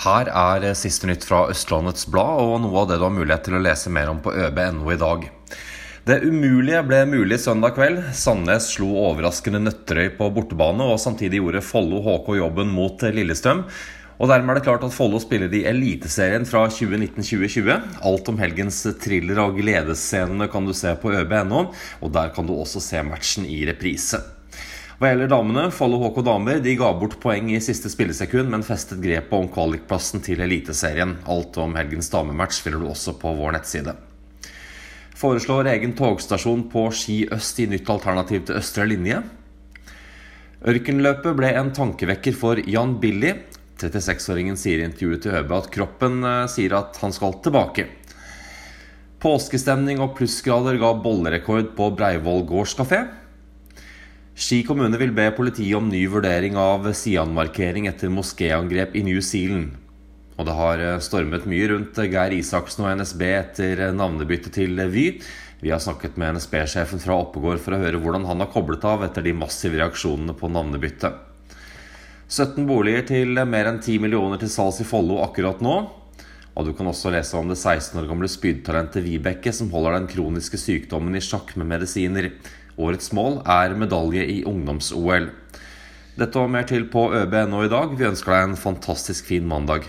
Her er siste nytt fra Østlandets Blad, og noe av det du har mulighet til å lese mer om på øb.no i dag. Det umulige ble mulig søndag kveld. Sandnes slo overraskende Nøtterøy på bortebane, og samtidig gjorde Follo HK jobben mot Lillestrøm. Og Dermed er det klart at Follo spiller i Eliteserien fra 2019-2020. Alt om helgens thriller- og gledesscenene kan du se på øb.no, og der kan du også se matchen i reprise. Hva gjelder damene, Follo HK damer de ga bort poeng i siste spillesekund, men festet grepet om kvalikplassen til Eliteserien. Alt om helgens damematch finner du også på vår nettside. Foreslår egen togstasjon på Ski øst i nytt alternativ til østre linje. Ørkenløpet ble en tankevekker for Jan Billy. 36-åringen sier i intervjuet til Høbe at kroppen eh, sier at han skal tilbake. Påskestemning og plussgrader ga bollerekord på Breivoll gårdskafé. Ski kommune vil be politiet om ny vurdering av Sian-markering etter moskéangrep i New Zealand. Og det har eh, stormet mye rundt Geir Isaksen og NSB etter navnebytte til Vy. Vi har snakket med NSB-sjefen fra Oppegård for å høre hvordan han har koblet av etter de massive reaksjonene på navnebyttet. 17 boliger til mer enn 10 millioner til salgs i Follo akkurat nå. Og du kan også lese om det 16 år gamle spydtalentet Vibeke som holder den kroniske sykdommen i sjakk med medisiner. Årets mål er medalje i ungdoms-OL. Dette og mer til på ØB.no i dag. Vi ønsker deg en fantastisk fin mandag.